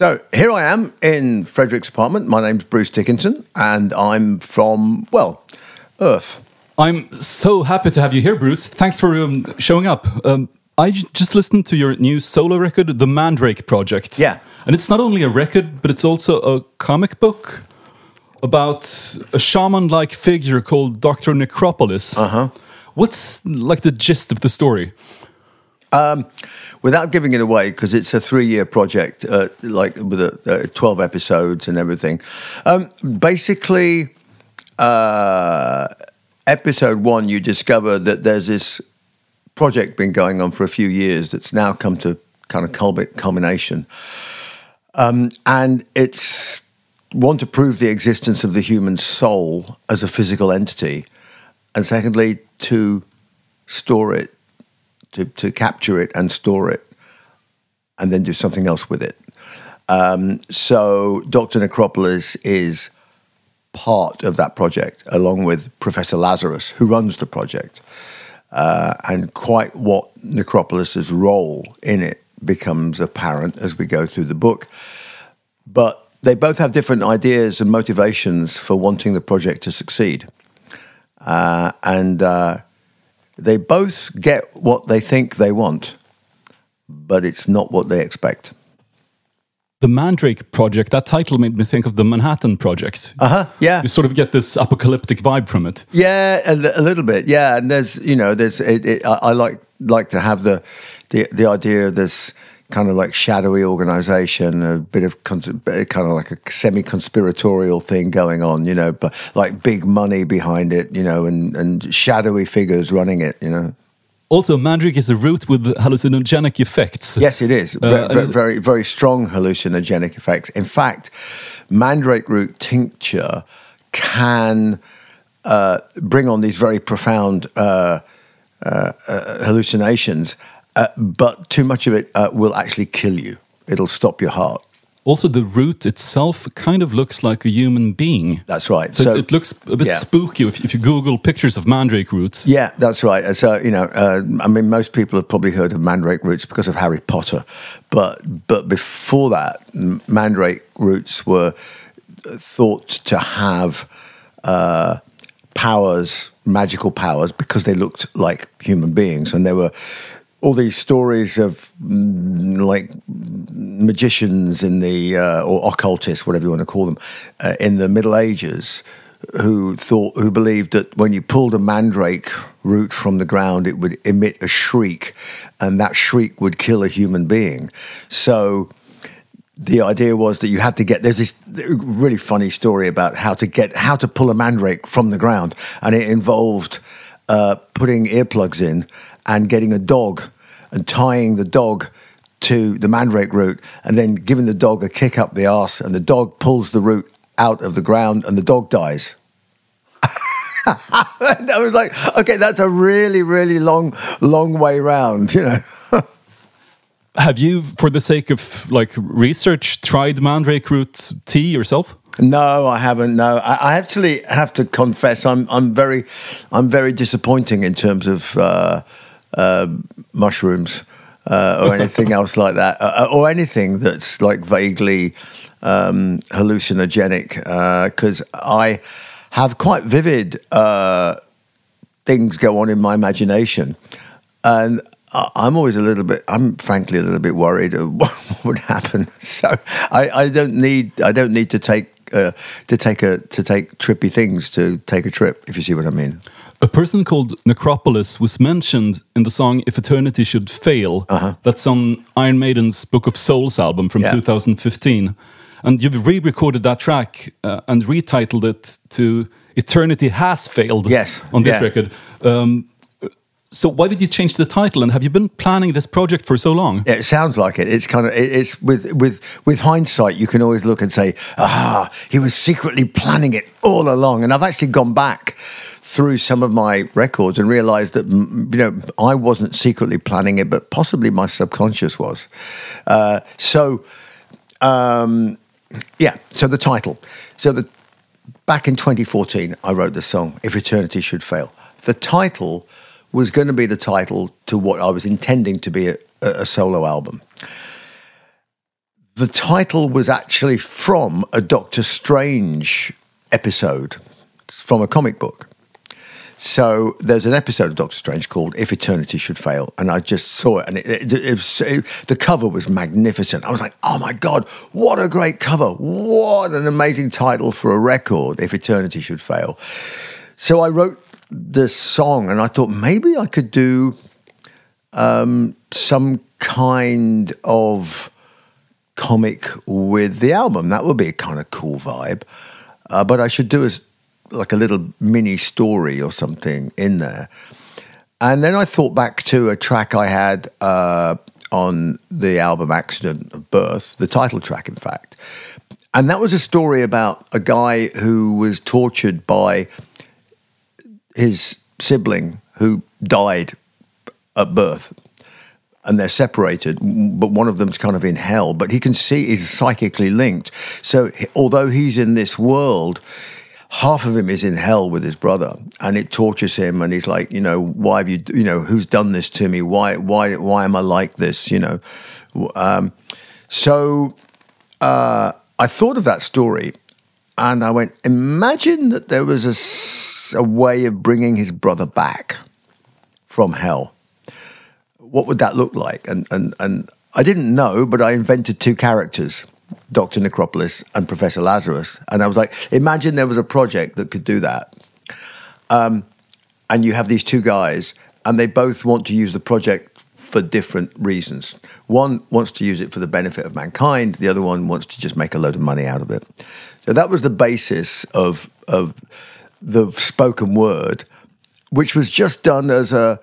So here I am in Fredrik's apartment. My name's Bruce Dickinson, and I'm from, well, Earth. I'm so happy to have you here, Bruce. Thanks for um, showing up. Um, I just listened to your new solo record, The Mandrake Project. Yeah. And it's not only a record, but it's also a comic book about a shaman like figure called Dr. Necropolis. Uh huh. What's like the gist of the story? Without giving it away, because it's a three-year project, uh, like with a, uh, twelve episodes and everything. Um, basically, uh, episode one, you discover that there's this project been going on for a few years that's now come to kind of culmi- culmination, um, and it's want to prove the existence of the human soul as a physical entity, and secondly, to store it, to, to capture it and store it, and then do something else with it. Um, so, Dr. Necropolis is part of that project, along with Professor Lazarus, who runs the project. Uh, and quite what Necropolis's role in it becomes apparent as we go through the book. But they both have different ideas and motivations for wanting the project to succeed. Uh, and uh, they both get what they think they want, but it's not what they expect. The Mandrake Project, that title made me think of the Manhattan Project. Uh huh. Yeah. You sort of get this apocalyptic vibe from it. Yeah, a, a little bit. Yeah, and there's you know there's it, it, I, I like like to have the the the idea of this kind of like shadowy organization, a bit of cons- kind of like a semi conspiratorial thing going on, you know, but like big money behind it, you know, and and shadowy figures running it, you know. Also, Mandrake is a root with hallucinogenic effects. Yes, it is. Uh, ve- and- very, very strong hallucinogenic effects. In fact, mandrake root tincture can uh, bring on these very profound uh, uh, uh, hallucinations, uh, but too much of it uh, will actually kill you. It'll stop your heart. Also, the root itself kind of looks like a human being. That's right. So, it looks a bit yeah. spooky if, if you Google pictures of mandrake roots. Yeah, that's right. Uh, So you know, uh, I mean, most people have probably heard of mandrake roots because of Harry Potter, but but before that, mandrake roots were thought to have uh, powers, magical powers, because they looked like human beings, and there were all these stories of mm, like magicians in the uh, or occultists, whatever you want to call them, uh, in the Middle Ages, who thought who believed that when you pulled a mandrake root from the ground, it would emit a shriek, and that shriek would kill a human being. So the idea was that you had to get there's this really funny story about how to get how to pull a mandrake from the ground and it involved uh, putting earplugs in and getting a dog and tying the dog to the mandrake root and then giving the dog a kick up the arse and the dog pulls the root out of the ground and the dog dies and I was like, okay, that's a really, really long, long way round, you know. Have you, for the sake of like research, tried mandrake root tea yourself? No, I haven't. No, I, I actually have to confess, I'm I'm very, I'm very disappointing in terms of uh, mushrooms uh, or anything else like that, uh, or anything that's like vaguely um, hallucinogenic. Because I have quite vivid uh, things go on in my imagination, and I'm always a little bit. I'm frankly a little bit worried of what would happen. So I, I don't need. I don't need to take uh, to take a to take trippy things to take a trip. If you see what I mean. A person called Necropolis was mentioned in the song If Eternity Should Fail. That's on Iron Maiden's Book of Souls album from Uh-huh. Yeah. 2015. And you've re recorded that track uh, and retitled it to Eternity Has Failed Yes, on this yeah. record. Um, so, why did you change the title? And have you been planning this project for so long? Yeah, it sounds like it. It's kind of it's with with with hindsight, you can always look and say, ah, he was secretly planning it all along. And I've actually gone back through some of my records and realized that you know I wasn't secretly planning it, but possibly my subconscious was. Uh, so, um, yeah. So the title. So the back in 2014, I wrote the song "If Eternity Should Fail." The title was going to be the title to what I was intending to be a, a solo album. the title was actually from a Doctor Strange episode from a comic book. So there's an episode of Doctor Strange called "If Eternity Should Fail," and I just saw it, and it, it, it was, it, the cover was magnificent. I was like, "Oh my god, what a great cover! What an amazing title for a record! If Eternity Should Fail." So I wrote this song, and I thought maybe I could do um, some kind of comic with the album. That would be a kind of cool vibe. Uh, but I should do a, like a little mini story or something in there. And then I thought back to a track I had uh, on the album Accident of Birth, the title track, in fact. And that was a story about a guy who was tortured by his sibling who died at birth and they're separated, but one of them's kind of in hell. But he can see he's psychically linked. So although he's in this world, half of him is in hell with his brother, and it tortures him. And he's like, you know, why have you, you know, who's done this to me? Why, why, why am I like this? You know. Um, so uh, I thought of that story, and I went, imagine that there was a, a way of bringing his brother back from hell what would that look like? And and and I didn't know, but I invented two characters. Dr. Necropolis and Professor Lazarus. And I was like, imagine there was a project that could do that. Um, and you have these two guys, and they both want to use the project for different reasons. One wants to use it for the benefit of mankind, the other one wants to just make a load of money out of it. So that was the basis of, of the spoken word, which was just done as a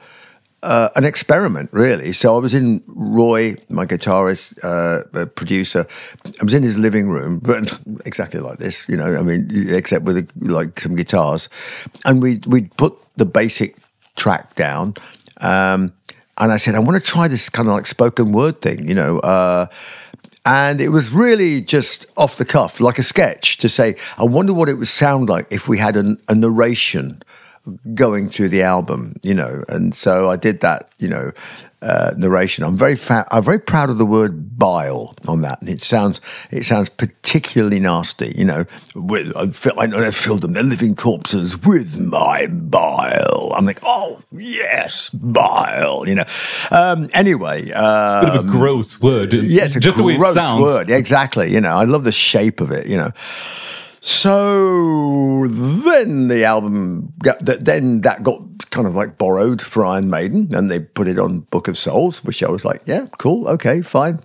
uh, an experiment, really. So I was in Roy, my guitarist, uh, producer. I was in his living room, but exactly like this, you know. I mean, except with a, like some guitars, and we we put the basic track down, um, and I said, I want to try this kind of like spoken word thing, you know. Uh, and it was really just off the cuff, like a sketch, to say, I wonder what it would sound like if we had an, a narration going through the album, you know, and so I did that, you know, uh, narration. I'm very fa- I'm very proud of the word bile on that. It sounds it sounds particularly nasty, you know. With I, feel, I filled them, they're living corpses with my bile. I'm like, oh yes, bile, you know. Um, anyway, um, bit of a gross word. Yes, yeah, just the way it sounds. Word, exactly. You know, I love the shape of it. You know. So then the album, got, then that got kind of like borrowed for Iron Maiden, and they put it on Book of Souls, which I was like, yeah, cool, okay, fine.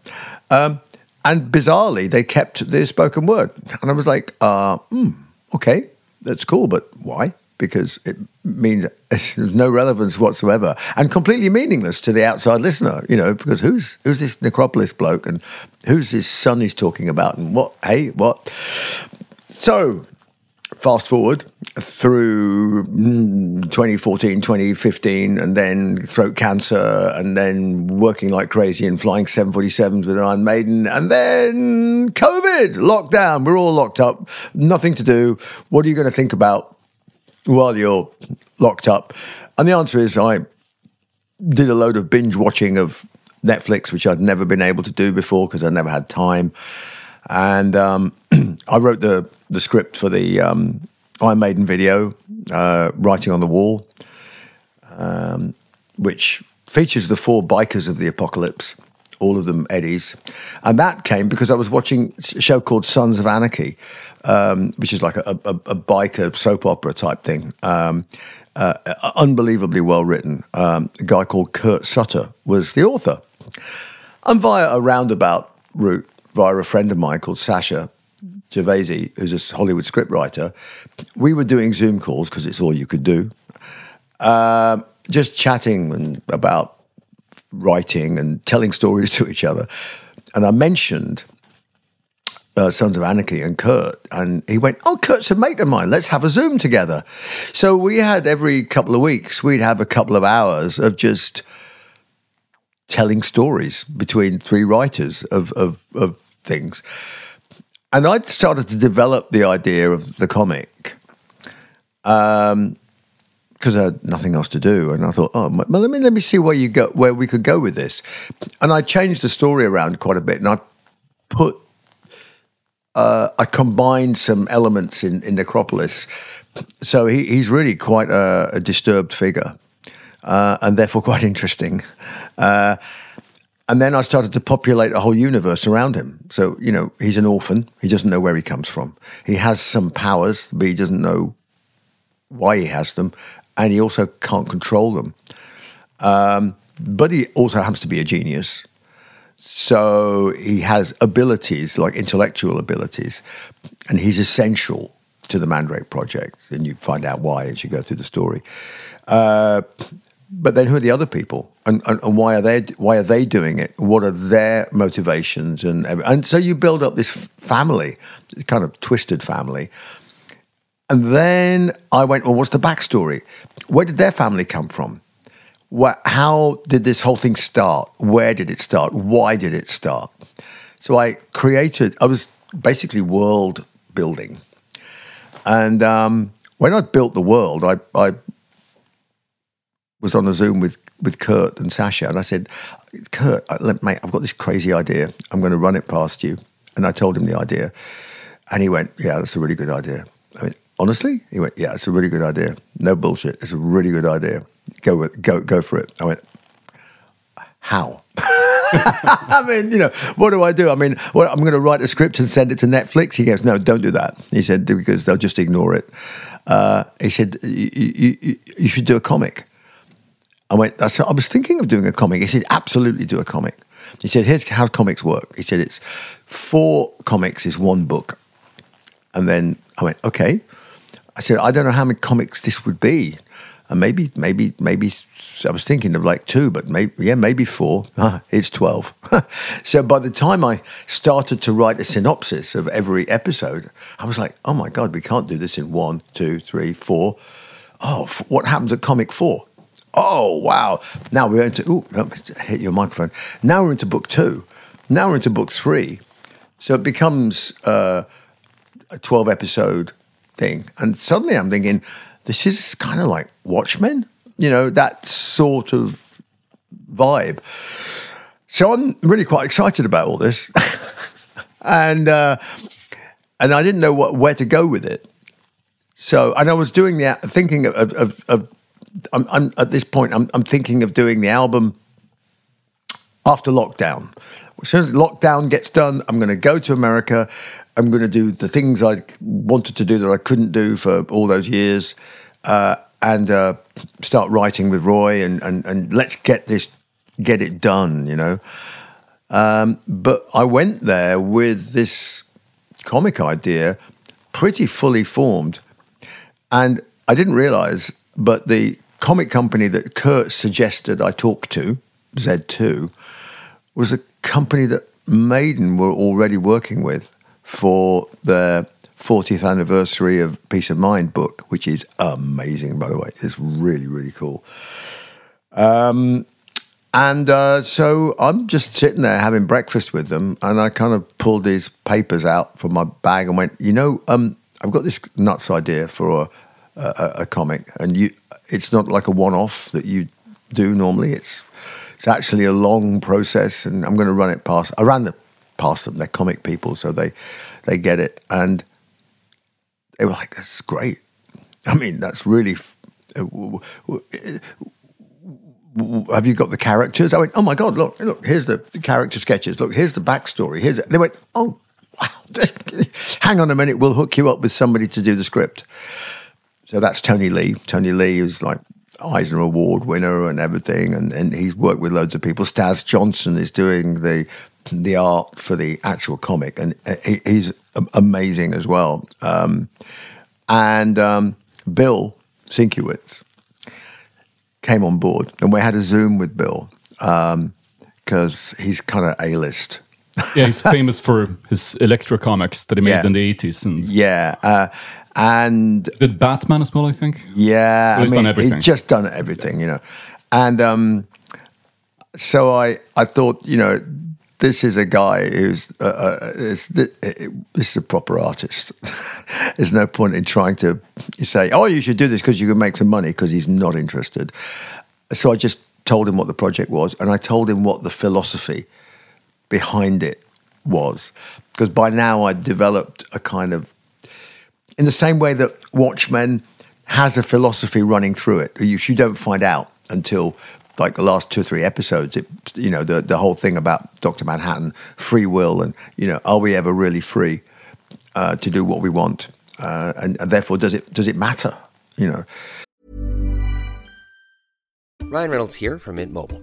Um, and bizarrely, they kept the spoken word, and I was like, uh, mm, okay, that's cool, but why? Because it means there's no relevance whatsoever, and completely meaningless to the outside listener. You know, because who's who's this Necropolis bloke, and who's this son he's talking about, and what? Hey, what? So, fast forward through mm, 2014, 2015, and then throat cancer, and then working like crazy and flying 747s with Iron Maiden, and then COVID, lockdown. We're all locked up, nothing to do. What are you going to think about while you're locked up? And the answer is I did a load of binge watching of Netflix, which I'd never been able to do before because I never had time. And um, I wrote the the script for the um, Iron Maiden video, uh, Writing on the Wall, um, which features the four bikers of the apocalypse, all of them Eddies. And that came because I was watching a show called Sons of Anarchy, um, which is like a, a, a, biker soap opera type thing. Um, uh, unbelievably well written. Um, a guy called Kurt Sutter was the author. And via a roundabout route, via a friend of mine called Sacha, Gervasi, who's a Hollywood scriptwriter, we were doing Zoom calls because it's all you could do, um, just chatting and about writing and telling stories to each other. And I mentioned uh, Sons of Anarchy and Kurt, and he went, "Oh, Kurt's a mate of mine. Let's have a Zoom together." So we had every couple of weeks, we'd have a couple of hours of just telling stories between three writers of of, of things. And I'd started to develop the idea of the comic because um, I had nothing else to do, and I thought, oh, well, let me let me see where you go, where we could go with this, and I changed the story around quite a bit, and I put uh, I combined some elements in, in Necropolis. So he, he's really quite a, a disturbed figure uh, and therefore quite interesting. Uh, and then I started to populate a whole universe around him. So, you know, he's an orphan. He doesn't know where he comes from. He has some powers, but he doesn't know why he has them. And he also can't control them. Um, but he also happens to be a genius. So he has abilities, like intellectual abilities, and he's essential to the Mandrake Project. And you find out why as you go through the story. Uh, but then who are the other people? And, and, and, why are they why are they doing it? What are their motivations? And and so you build up this family kind of twisted family. And then i went well what's the backstory? Where did their family come from? What, how did this whole thing start? Where did it start? Why did it start? So i created i was basically world building. And um, when i built the world i, I was on a Zoom with with Kurt and Sacha, and I said, "Kurt, mate, I've got this crazy idea. I'm going to run it past you." And I told him the idea, and he went, "Yeah, that's a really good idea." I mean, honestly, he went, "Yeah, it's a really good idea. No bullshit. It's a really good idea. Go with, go go for it." I went, "How?" I mean, you know, what do I do? I mean, what, I'm going to write a script and send it to Netflix. He goes, no, don't do that. He said because they'll just ignore it. Uh, he said you should do a comic. I went, I, said, I was thinking of doing a comic. He said, absolutely do a comic. He said, here's how comics work. He said, it's four comics is one book. And then I went, okay. I said, I don't know how many comics this would be. And maybe, maybe, maybe, I was thinking of like two, but maybe, yeah, maybe four. Ah, it's 12. so by the time I started to write a synopsis of every episode, I was like, oh my God, we can't do this in one, two, three, four. Oh, what happens at comic four? Oh, wow. Now we're into, ooh, hit your microphone. Now we're into book two. Now we're into book three. So it becomes uh, a 12 episode thing. And suddenly I'm thinking, this is kind of like Watchmen, you know, that sort of vibe. So I'm really quite excited about all this. and, uh, and I didn't know what, where to go with it. So, and I was doing the thinking of, of, of I'm, I'm, at this point, I'm, I'm thinking of doing the album after lockdown. As soon as lockdown gets done, I'm going to go to America. I'm going to do the things I wanted to do that I couldn't do for all those years, uh, and uh, start writing with Roy, and, and and let's get this, get it done, you know. Um, but I went there with this comic idea, pretty fully formed, and I didn't realize but the comic company that Kurt suggested I talk to, Z2, was a company that Maiden were already working with for their 40th anniversary of Piece of Mind book, which is amazing, by the way. It's really, really cool. Um, and uh, so I'm just sitting there having breakfast with them, and I kind of pulled these papers out from my bag and went, you know, um, I've got this nuts idea for a, a, a comic, and you, it's not like a one-off that you do normally. It's it's actually a long process, and I'm going to run it past. I ran it past them. They're comic people, so they they get it, and they were like, "That's great." I mean, that's really. Uh, have you got the characters? I went, "Oh my god! Look, look! Here's the, the character sketches. Look, here's the backstory. Here's." It. They went, "Oh, wow! Hang on a minute. We'll hook you up with somebody to do the script." So that's Tony Lee. Tony Lee is like Eisner Award winner and everything, and, and he's worked with loads of people. Staz Johnson is doing the the art for the actual comic, and he, he's amazing as well. Um, and um, Bill Sienkiewicz came on board, and we had a Zoom with Bill because um, he's kind of a list. Yeah, he's famous for his Elektra comics that he made yeah. in the 80s. And yeah. Uh, and did Batman as well? I think. Yeah, he's I mean, done everything. He's just done everything, you know. And um, so I, I thought, you know, this is a guy who's uh, uh, is, this is a proper artist. There's no point in trying to say, "Oh, you should do this because you can make some money," because he's not interested. So I just told him what the project was, and I told him what the philosophy behind it was. Because by now I'd developed a kind of, in the same way that Watchmen has a philosophy running through it, you, you don't find out until like the last two or three episodes. It, you know, the the whole thing about Doctor Manhattan, free will, and you know, are we ever really free uh, to do what we want? Uh, and, and therefore, does it does it matter? You know. Ryan Reynolds here from Mint Mobile.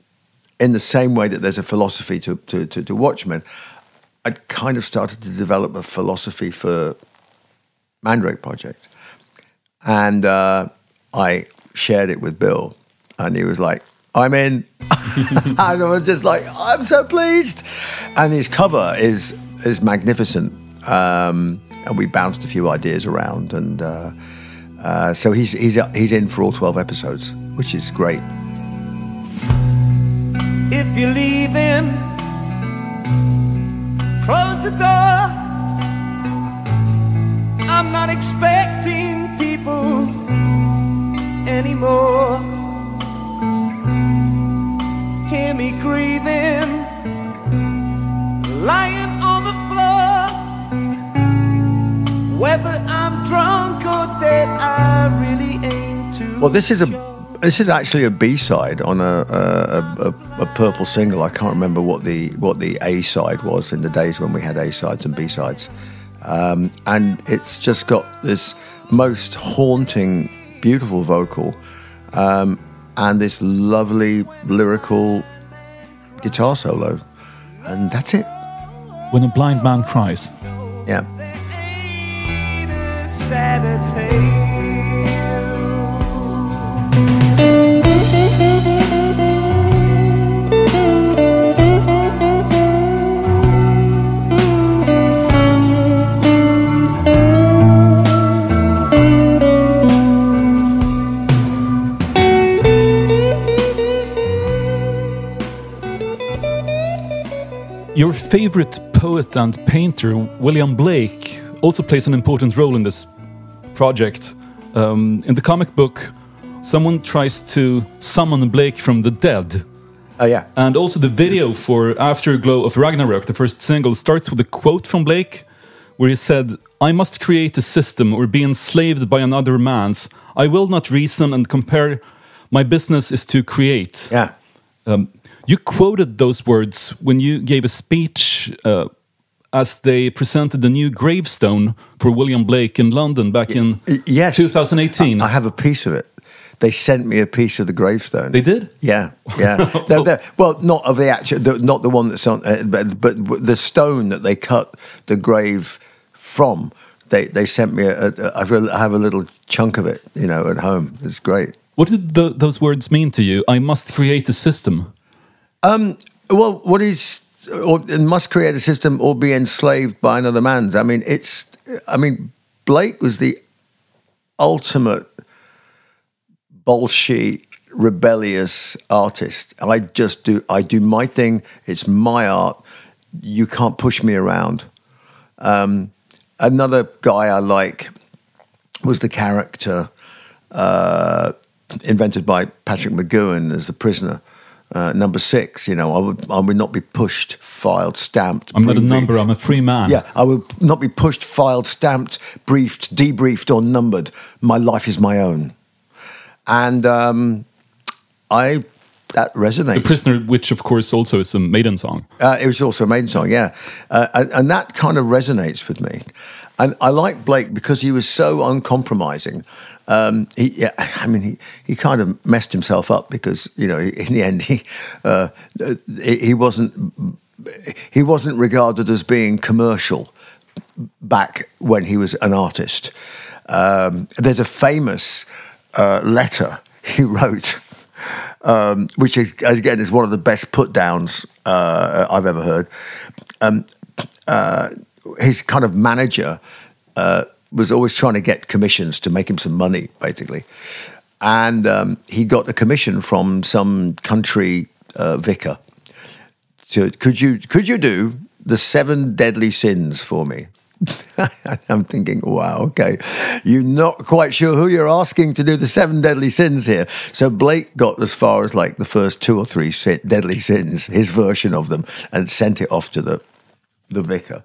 in the same way that there's a philosophy to, to, to, to Watchmen, I'd kind of started to develop a philosophy for Mandrake Project. And uh, I shared it with Bill, and he was like, I'm in. and I was just like, I'm so pleased. And his cover is, is magnificent. Um, and we bounced a few ideas around. And uh, uh, so he's, he's, he's in for all 12 episodes, which is great. If you're leaving, close the door. I'm not expecting people anymore. Hear me grieving, lying on the floor. Whether I'm drunk or dead, I really ain't too. Well, this is a this is actually a B side on a a, a a purple single. I can't remember what the what the A side was in the days when we had A sides and B sides, um, and it's just got this most haunting, beautiful vocal, um, and this lovely lyrical guitar solo, and that's it. When a blind man cries. Yeah. Favorite poet and painter, William Blake, also plays an important role in this project. Um, in the comic book, someone tries to summon Blake from the dead. Oh yeah. And also, the video for Afterglow of Ragnarok, the first single, starts with a quote from Blake where he said, I must create a system or be enslaved by another man's. I will not reason and compare. My business is to create. Yeah. Um, you quoted those words when you gave a speech uh, as they presented the new gravestone for William Blake in London back in Yes. 2018. I, I have a piece of it. They sent me a piece of the gravestone. They did? Yeah, yeah. They're- they're- well, not of the actual, the, not the one that's on, uh, but, but the stone that they cut the grave from. they they sent me a, a I I have a little chunk of it, you know, at home. It's great. What did the, those words mean to you? I must create a system. Well, what is or must create a system or be enslaved by another man's? I mean, it's. I mean, Blake was the ultimate bullshit rebellious artist. I just do. I do my thing. It's my art. You can't push me around. Um, another guy I like was the character uh, invented by Patrick McGoohan as the prisoner. Uh, number six, you know, I would, I would not be pushed, filed, stamped. I'm not a number, I'm a free man. Yeah, I would not be pushed, filed, stamped, briefed, debriefed, or numbered. My life is my own, and um, I that resonates. The Prisoner, which of course also is a maiden song. Uh, it was also a maiden song, yeah, uh, and, and that kind of resonates with me. And I like Blake because he was so uncompromising. Um, he, yeah, I mean, he, he kind of messed himself up because you know, in the end, he uh, he wasn't he wasn't regarded as being commercial back when he was an artist. Um, there's a famous uh, letter he wrote, um, which is, again is one of the best put downs uh, I've ever heard. Um, uh, his kind of manager uh, was always trying to get commissions to make him some money, basically. And um, he got a commission from some country uh, vicar. To, could you could you do the seven deadly sins for me? I'm thinking, wow, okay, you're not quite sure who you're asking to do the seven deadly sins here. So Blake got as far as like the first two or three sin, deadly sins, his version of them, and sent it off to the the vicar,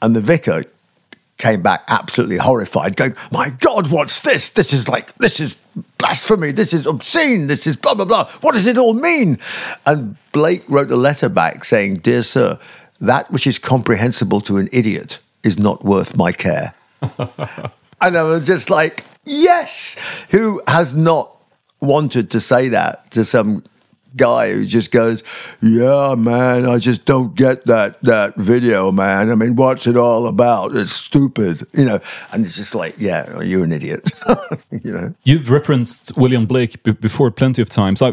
and the vicar came back absolutely horrified, going, "My God, what's this? This is like this is blasphemy. This is obscene. This is blah blah blah. What does it all mean?" And Blake wrote a letter back saying, "Dear sir, that which is comprehensible to an idiot is not worth my care." and I was just like, "Yes, who has not wanted to say that to some?" Guy who just goes, "Yeah, man, I just don't get that that video, man. I mean, what's it all about? It's stupid, you know." And it's just like, "Yeah, you're an idiot," you know. You've referenced William Blake before plenty of times. I,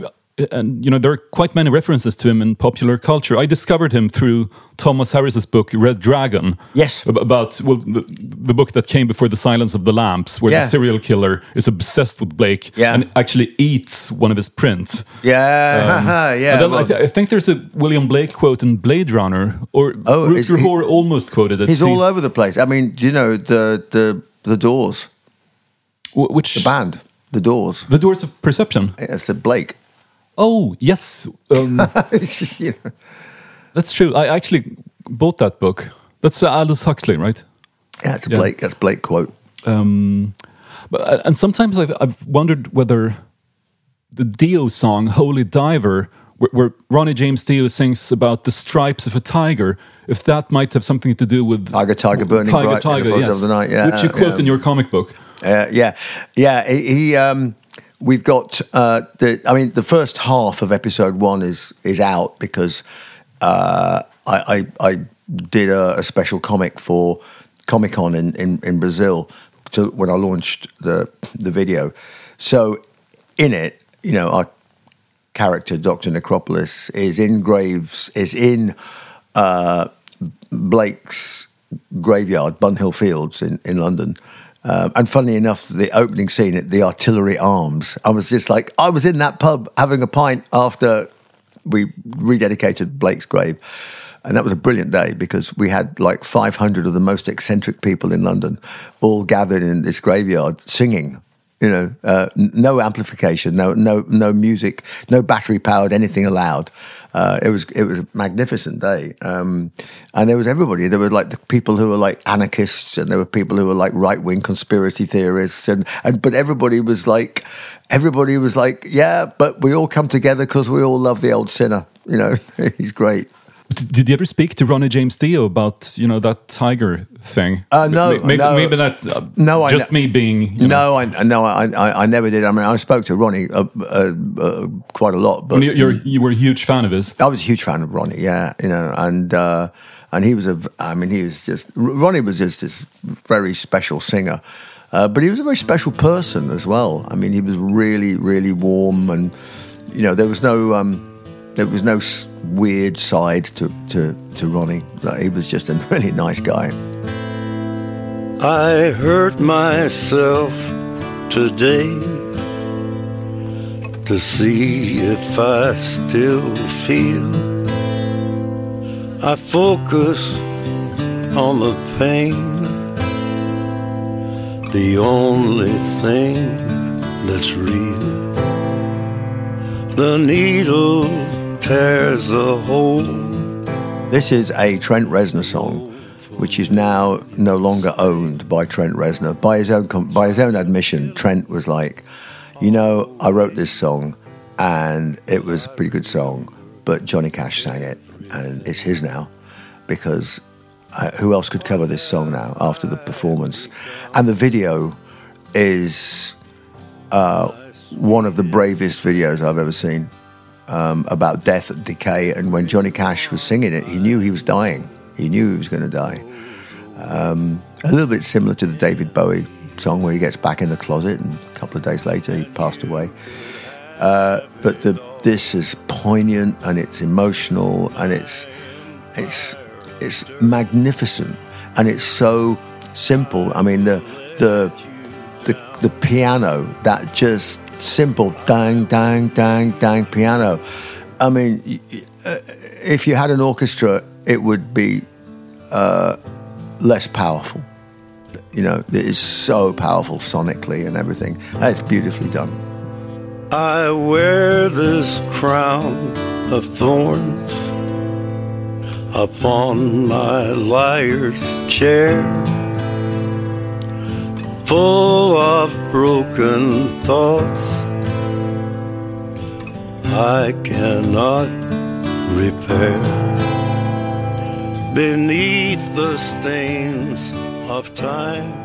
and you know there are quite many references to him in popular culture. I discovered him through Thomas Harris's book Red Dragon. Yes. about well the, the book that came before The Silence of the Lambs, where Yeah. the serial killer is obsessed with Blake Yeah. and actually eats one of his prints. Yeah, um, yeah. Then well, I, th- I think there's a William Blake quote in Blade Runner, or Oh, Rutger Hauer almost quoted it. he's all over the place. I mean, you know the the the Doors, wh- which the band, the Doors. The Doors of Perception. It's the Blake. Oh yes, um, that's true. I actually bought that book. That's uh, Aldous Huxley, right? Yeah, it's a Yeah. Blake. That's Blake quote. Um, but uh, and sometimes I've, I've wondered whether the Dio song "Holy Diver," where, where Ronnie James Dio sings about the stripes of a tiger, if that might have something to do with Tiger, tiger, burning tiger, bright in the tiger, yes, of the night. Yeah, which you quote yeah. in your comic book. Uh, yeah, yeah. He, he um, we've got uh, the. I mean, the first half of episode one is is out because uh, I, I I did a, a special comic for Comic Con in, in in Brazil to when I launched the the video. So in it, you know, our character Doctor Necropolis is in graves is in. Uh, Blake's graveyard, Bunhill Fields in, in London. Um, and funnily enough, the opening scene at the Artillery Arms, I was just like, I was in that pub having a pint after we rededicated Blake's grave. And that was a brilliant day because we had like 500 of the most eccentric people in London all gathered in this graveyard singing. You know, uh, no amplification, no no no music, no battery powered anything allowed. Uh, it was it was a magnificent day, um, and there was everybody. There were like the people who were like anarchists, and there were people who were like right wing conspiracy theorists, and, and but everybody was like, everybody was like, yeah, but we all come together because we all love the old sinner. You know, he's great. But did you ever speak to Ronnie James Dio about you know that tiger thing? Uh, no, maybe, no. maybe that's uh, No, I just me being you know, No, I no, I, I I never did. I mean, I spoke to Ronnie uh, uh, uh, quite a lot, but you're, you were a huge fan of his. I was a huge fan of Ronnie, yeah, you know, and uh, and he was a. I mean, he was just Ronnie was just this very special singer, uh, but he was a very special person as well. I mean, he was really, really warm, and you know, there was no. Um, there was no weird side to, to, to Ronnie. Like, he was just a really nice guy. I hurt myself today to see if I still feel. I focus on the pain, the only thing that's real. The needle tears hole. This is a Trent Reznor song, which is now no longer owned by Trent Reznor. By his own by his own admission, Trent was like, "You know, I wrote this song, and it was a pretty good song, but Johnny Cash sang it, and it's his now, because uh, who else could cover this song now after the performance? And the video is uh, one of the bravest videos I've ever seen." Um, about death and decay. And when Johnny Cash was singing it, he knew he was dying. He knew he was going to die. Um, a little bit similar to the David Bowie song where he gets back in the closet and a couple of days later he passed away. Uh, but the, this is poignant and it's emotional and it's it's it's magnificent and it's so simple. I mean the the the, the piano that just simple dang dang dang dang piano. I mean, uh, if you had an orchestra, it would be uh, less powerful. You know, it is so powerful sonically and everything. It's beautifully done. I wear this crown of thorns upon my liar's chair, full of broken thoughts I cannot repair. Beneath the stains of time.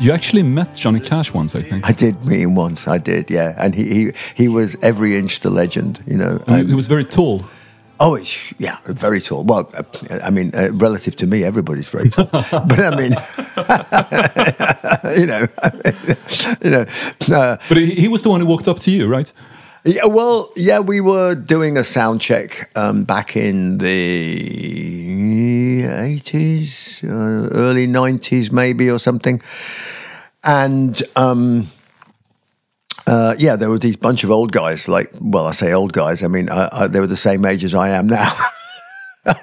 You actually met Johnny Cash once, I think. I did meet him once. I did, yeah, and he he, he was every inch the legend. You know, He- he was very tall. Oh, it's yeah, very tall. Well, uh, I mean, uh, relative to me, everybody's very tall. but I mean, you know, you know. Uh, But he, he was the one who walked up to you, right? Yeah, well, yeah, we were doing a sound check um, back in the eighties, uh, early nineties, maybe or something, and. Um, uh, yeah, there were these bunch of old guys. Like, well, I say old guys. I mean, I, I, they were the same age as I am now.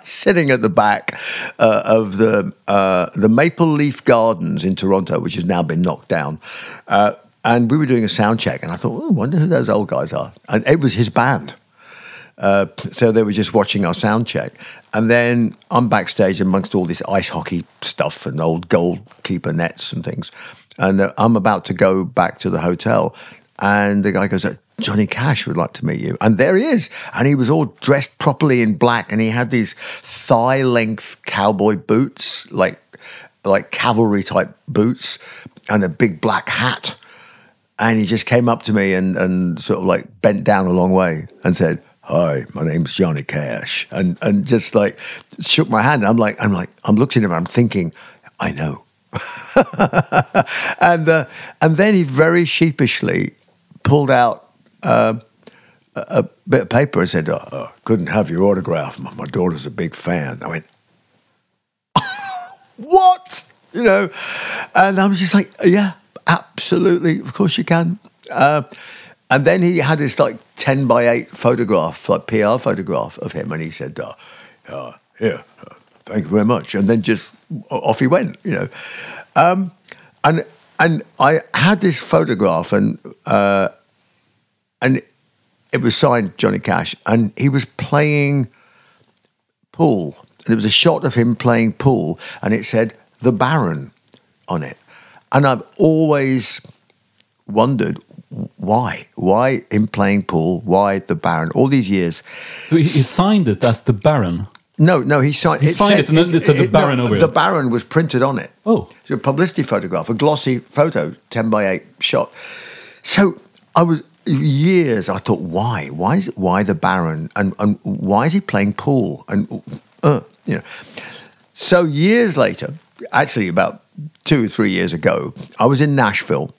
sitting at the back uh, of the uh, the Maple Leaf Gardens in Toronto, which has now been knocked down. Uh, and we were doing a sound check, and I thought, oh, I wonder who those old guys are. And it was his band. Uh, so they were just watching our sound check. And then I'm backstage amongst all this ice hockey stuff and old goalkeeper nets and things. And uh, I'm about to go back to the hotel. And the guy goes, Johnny Cash would like to meet you. And there he is. And he was all dressed properly in black. And he had these thigh length cowboy boots, like, like cavalry type boots, and a big black hat. And he just came up to me and, and sort of like bent down a long way and said, Hi, my name's Johnny Cash. And and just like shook my hand. I'm like, I'm like, I'm looking at him, I'm thinking, I know. and uh, and then he very sheepishly pulled out uh, a, bit of paper and said, oh, oh, "Couldn't have your autograph. My, my daughter's a big fan." I went, "What?" You know, and I was just like, "Yeah, absolutely. Of course you can." Uh, and then he had this like ten by eight photograph, like PR photograph of him, and he said, uh, uh, "Here, uh, thank you very much," and then just off he went. You know, um, and and I had this photograph, and uh, and it was signed Johnny Cash, and he was playing pool. And there was a shot of him playing pool, and it said the Baron on it. And I've always wondered why, why him playing pool, why the Baron? All these years, So he, he signed it as the Baron. no, no, he signed. He signed it and then it said the Baron over The it. Baron was printed on it. Oh. it's a publicity photograph, a glossy photo, ten by eight shot. So I was years. I thought, why? Why is it? Why the Baron? And and why is he playing pool? And uh, you know. So years later, actually about two or three years ago, I was in Nashville,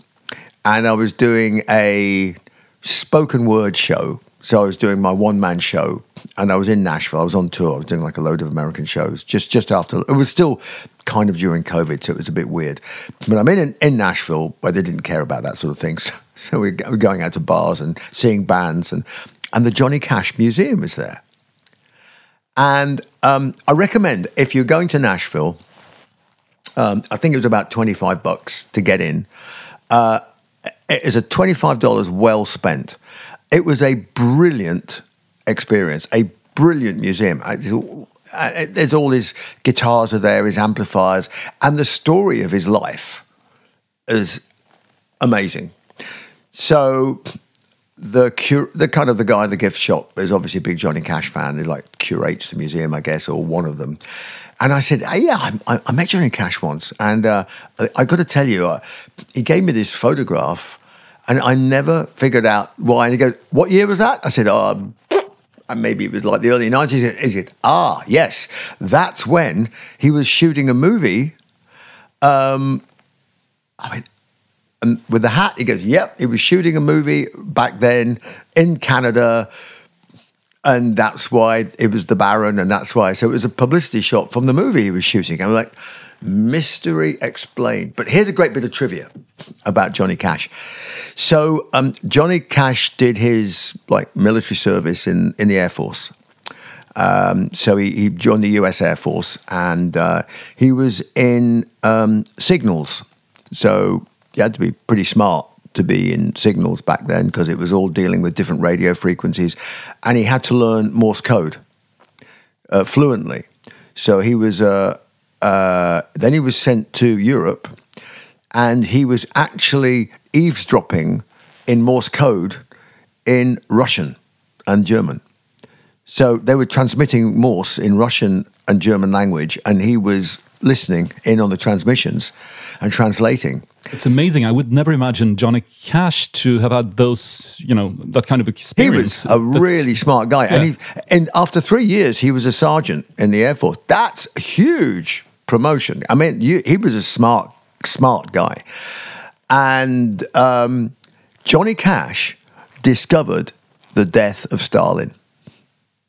and I was doing a spoken word show. So I was doing my one man show, and I was in Nashville. I was on tour. I was doing like a load of American shows. Just just after it was still kind of during COVID, so it was a bit weird. But I'm in in Nashville where they didn't care about that sort of thing. So, so we're going out to bars and seeing bands, and and the Johnny Cash Museum is there. And um, I recommend if you're going to Nashville, um, I think it was about 25 bucks to get in. Uh, it is a $25 well spent. It was a brilliant experience, a brilliant museum. I- There's all his guitars are there, his amplifiers, and the story of his life is amazing. So the cur- the kind of the guy in the gift shop is obviously a big Johnny Cash fan. He like curates the museum, I guess, or one of them. And I said, "Yeah, I, I, met Johnny Cash once, and uh, I, I got to tell you, uh, he gave me this photograph, and I never figured out why." And he goes, "What year was that?" I said, "Oh." And maybe it was like the early 90s. Is it? Ah, yes. That's when he was shooting a movie. Um, I went, and with the hat, he goes, Yep, he was shooting a movie back then in Canada. And that's why it was the Baron, and that's why. So it was a publicity shot from the movie he was shooting. I'm like, mystery explained. But here's a great bit of trivia about Johnny Cash. So um, Johnny Cash did his like military service in, in the Air Force. Um, so he, he joined the U.S. Air Force, and uh, he was in um, signals. So you had to be pretty smart to be in signals back then because it was all dealing with different radio frequencies, and he had to learn Morse code uh, fluently. So he was. Uh, uh, then he was sent to Europe, and he was actually eavesdropping in Morse code in Russian and German. So they were transmitting Morse in Russian and German language, and he was listening in on the transmissions and translating. It's amazing. I would never imagine Johnny Cash to have had those, you know, that kind of experience. He was a That's- really smart guy, and he, and after three years, he was a sergeant in the Air Force. That's a huge promotion. I mean, you, he was a smart, smart guy, and um, Johnny Cash discovered the death of Stalin.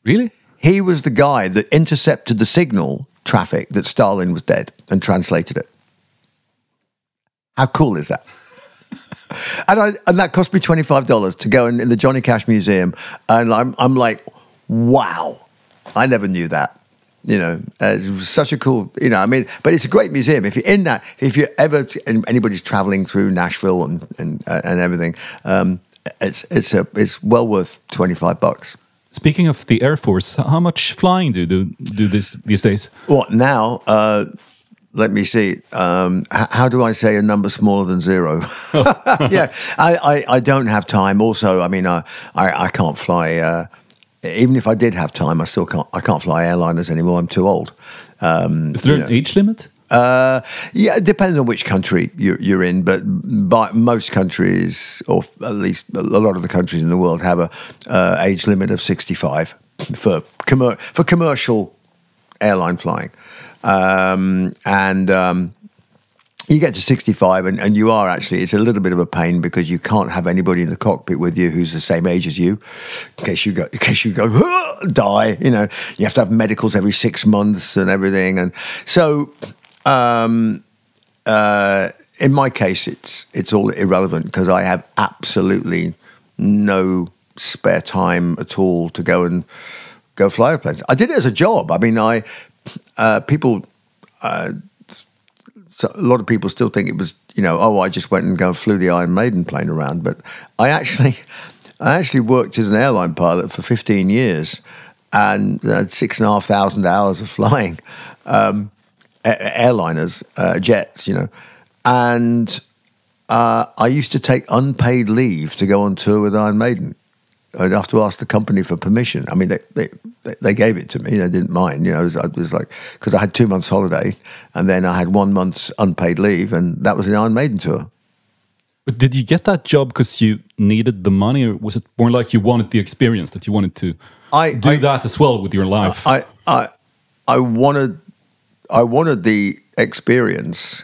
Really? He was the guy that intercepted the signal traffic that Stalin was dead and translated it. How cool is that? and I, and that cost me twenty five dollars to go in, in the Johnny Cash Museum, and I'm I'm like, wow, I never knew that. You know, uh, it was such a cool. You know, I mean, but it's a great museum. If you're in that, if you're ever anybody's traveling through Nashville and and uh, and everything, um, it's it's a it's well worth twenty five bucks. Speaking of the Air Force, how much flying do you do, do this these days? Well, now? Uh, let me see. Um, how do I say a number smaller than zero? yeah, I, I, I don't have time. Also, I mean, I, I, I can't fly. Uh, even if I did have time, I still can't. I can't fly airliners anymore. I'm too old. Um, Is there an know. age limit? Uh, yeah, it depends on which country you're, you're in, but by most countries, or at least a lot of the countries in the world, have a uh, age limit of 65 for commer- for commercial airline flying, um, and. Um, you get to 65 and, and you are actually it's a little bit of a pain because you can't have anybody in the cockpit with you who's the same age as you. In case you go in case you go die you know. You have to have medicals every six months and everything. And so um, uh, in my case it's it's all irrelevant because I have absolutely no spare time at all to go and go fly airplanes I did it as a job I mean I uh, people so a lot of people still think it was, you know, oh, I just went and go flew the Iron Maiden plane around. But I actually, I actually worked as an airline pilot for 15 years and had six and a half thousand hours of flying um, airliners, uh, jets, you know. And uh, I used to take unpaid leave to go on tour with Iron Maiden. I'd have to ask the company for permission. I mean, they they, they- gave it to me. They didn't mind. You know, it was, was like because I had two months holiday, and then I had one month's unpaid leave, and that was the Iron Maiden tour. But did you get that job because you needed the money, or was it more like you wanted the experience that you wanted to I do I, that as well with your life? I I I wanted I wanted the experience,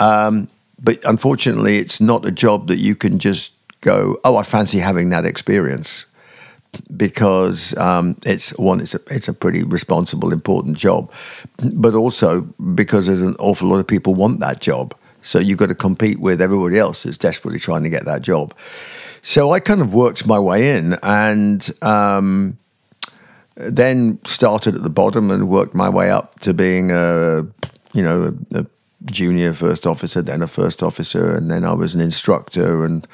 um, but unfortunately, it's not a job that you can just go. Oh, I fancy having that experience because um, it's one. It's a it's a pretty responsible, important job, but also because there's an awful lot of people want that job. So you've got to compete with everybody else that's desperately trying to get that job. So I kind of worked my way in, and um, then started at the bottom and worked my way up to being a you know a, a junior first officer then a first officer and then I was an instructor. And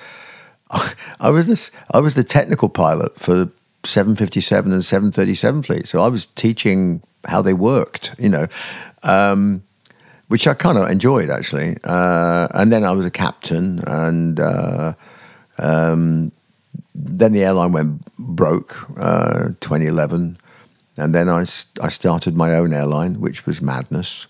I, I was this I was the technical pilot for 757 and 737 fleet. So I was teaching how they worked you know um, which I kind of enjoyed actually. Uh, and then I was a captain and uh, um, then the airline went broke, uh, 2011, and then I, I started my own airline, which was madness.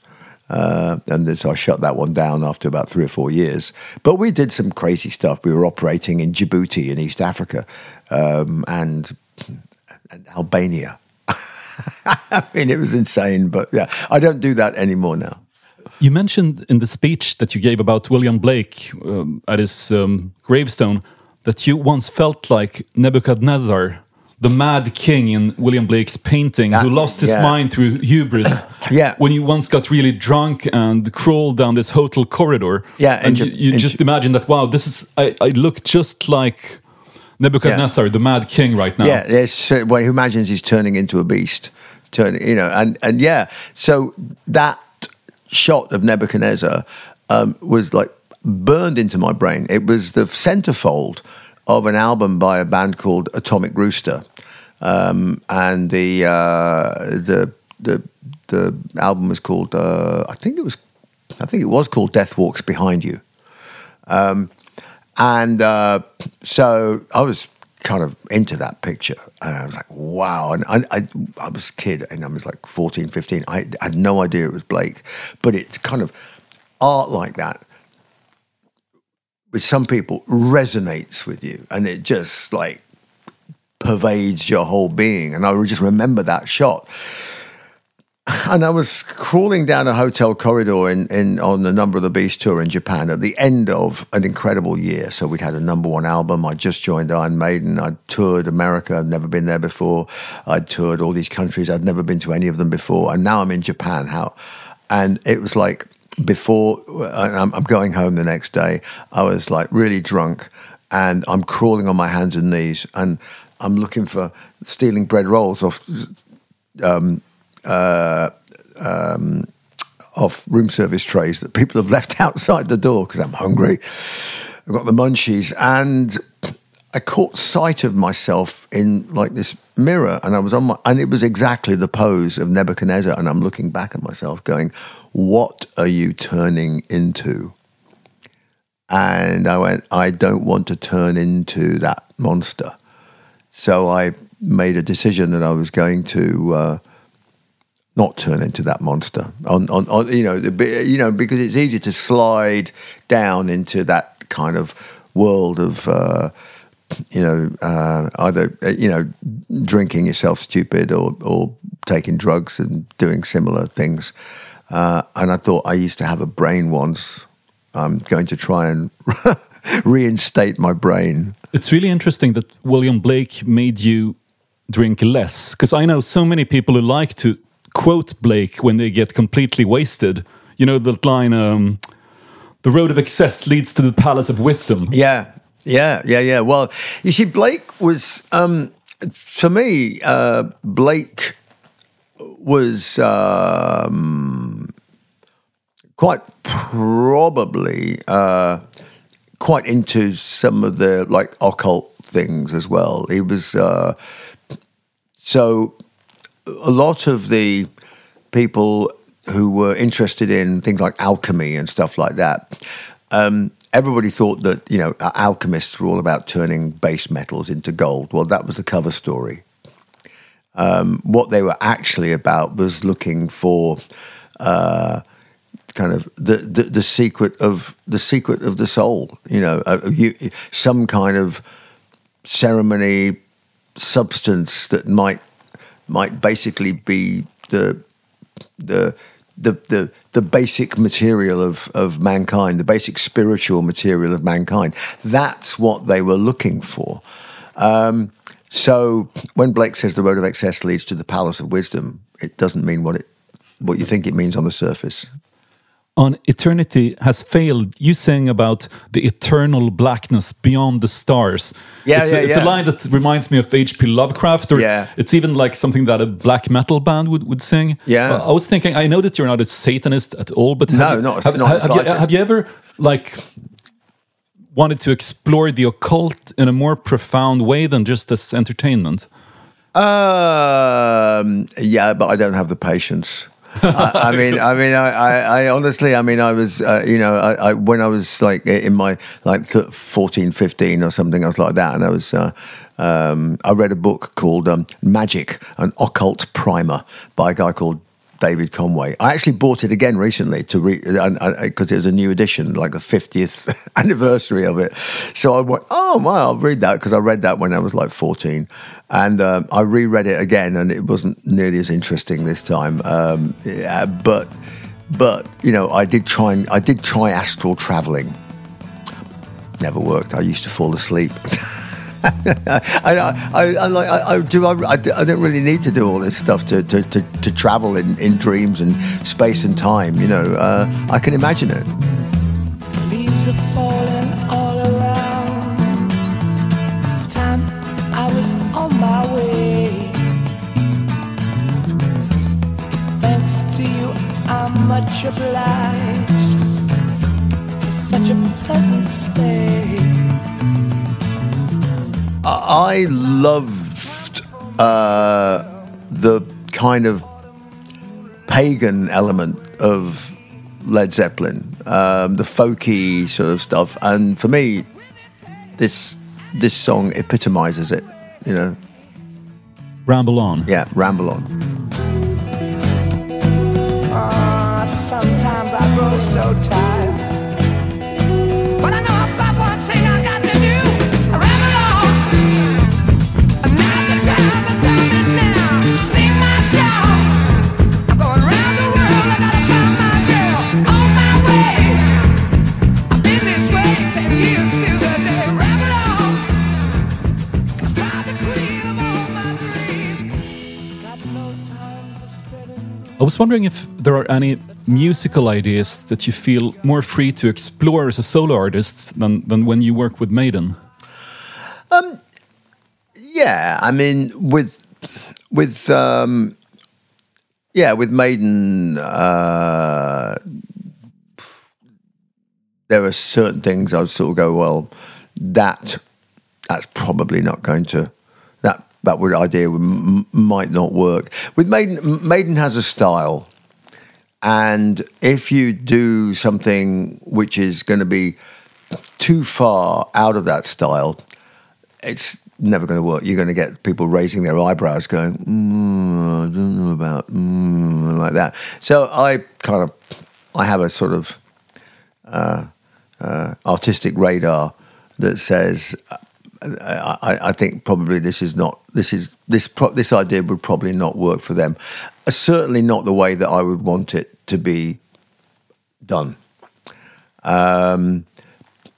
Uh, and so I shut that one down after about three or four years. But we did some crazy stuff. We were operating in Djibouti in East Africa um, and, and Albania. I mean, it was insane, but yeah, I don't do that anymore now. You mentioned in the speech that you gave about William Blake um, at his um, gravestone that you once felt like Nebuchadnezzar, the mad king in William Blake's painting, who lost his yeah. mind through hubris. Yeah. When you once got really drunk and crawled down this hotel corridor. Yeah, in And you, you in just imagine that, wow, this is, I, I look just like Nebuchadnezzar, the mad king right now. Yeah, yes. uh, Well, who imagines he's turning into a beast? Turn, you know, and and yeah. So that shot of Nebuchadnezzar um, was like burned into my brain. It was the centerfold of an album by a band called Atomic Rooster, um, and the uh, the the the album was called uh, I think it was I think it was called Death Walks Behind You. um, And uh, so I was kind of into that picture. And I was like, wow. And I, I, I was a kid and I was like 14, 15. I, I had no idea it was Blake. But it's kind of art like that with some people resonates with you and it just like pervades your whole being. And I just remember that shot. And I was crawling down a hotel corridor in, in on the Number of the Beast tour in Japan at the end of an incredible year. So we'd had a number one album. I'd just joined Iron Maiden. I'd toured America. I'd never been there before. I'd toured all these countries. I'd never been to any of them before. And now I'm in Japan. How? And it was like before I'm, going home the next day. I was like really drunk, and I'm crawling on my hands and knees, and I'm looking for stealing bread rolls off uh, um, off room service trays that people have left outside the door because I'm hungry. I've got the munchies, and I caught sight of myself in like this mirror, and I was on my, and it was exactly the pose of Nebuchadnezzar, and I'm looking back at myself, going, "What are you turning into?" And I went, "I don't want to turn into that monster." So I made a decision that I was going to. Uh, not turn into that monster on, on, on you know the, you know because it's easy to slide down into that kind of world of uh, you know uh, either uh, you know drinking yourself stupid or or taking drugs and doing similar things uh, and I thought I used to have a brain once I'm going to try and reinstate my brain It's really interesting that William Blake made you drink less because I know so many people who like to quote Blake when they get completely wasted. You know that line, um, "The road of excess leads to the palace of wisdom." Yeah, yeah, yeah, yeah. Well, you see, Blake was um, for me. Uh, Blake was um, quite probably uh, quite into some of the like occult things as well. He was uh, so a lot of the people who were interested in things like alchemy and stuff like that. Um, everybody thought that you know alchemists were all about turning base metals into gold. Well, that was the cover story. Um, what they were actually about was looking for uh, kind of the, the, the secret of the secret of the soul. You know, uh, you, some kind of ceremony substance that might might basically be the the the the the basic material of of mankind, the basic spiritual material of mankind. That's what they were looking for. Um, so when Blake says the road of excess leads to the palace of wisdom, it doesn't mean what it what you think it means on the surface. On eternity has failed. You saying about the eternal blackness beyond the stars. Yeah, it's, yeah, a, it's yeah. a line that reminds me of H.P. Lovecraft, or Yeah. it's even like something that a black metal band would, would sing. Yeah. Uh, I was thinking. I know that you're not a Satanist at all, but have No, you- not- have, not have, have you, have you ever like wanted to explore the occult in a more profound way than just as entertainment? Um, yeah, but I don't have the patience. I, I mean, I mean, I, I, I honestly, I mean, I was, uh, you know, I, I when I was like in my like th- 14, 15 or something, I was like that, and I was, uh, um, I read a book called um, Magic, an occult primer by a guy called David Conway. I actually bought it again recently to read because it was a new edition, like the 50th anniversary of it. So I went, oh, my, I'll read that because I read that when I was like 14. And um, I reread it again and it wasn't nearly as interesting this time. Um, yeah, but, but, you know, I did try and I did try astral traveling. Never worked. I used to fall asleep. I, I, I, like, I, I do. I, I don't really need to do all this stuff to, to, to, to travel in, in dreams and space and time. You know, uh, I can imagine it. Leaves are falling all around. Time I was on my way. Thanks to you, I'm much obliged. Such a pleasant stay. I loved uh, the kind of pagan element of Led Zeppelin, um, the folky sort of stuff, and for me, this this song epitomizes it. You know, Ramble on. yeah, ramble on. Ah, sometimes I grow so tired. I was wondering if there are any musical ideas that you feel more free to explore as a solo artist than, than when you work with Maiden. Um, Yeah, I mean, with with um, yeah, with Maiden, uh, there are certain things I'd sort of go, well, that that's probably not going to that would idea might not work. With Maiden, Maiden has a style, and if you do something which is going to be too far out of that style, it's never going to work. You're going to get people raising their eyebrows, going, mm, "I don't know about mm, like that." So I kind of, I have a sort of uh, uh, artistic radar that says, I, I think probably this is not this is this pro- this idea would probably not work for them. Uh, certainly not the way that I would want it to be done. Um,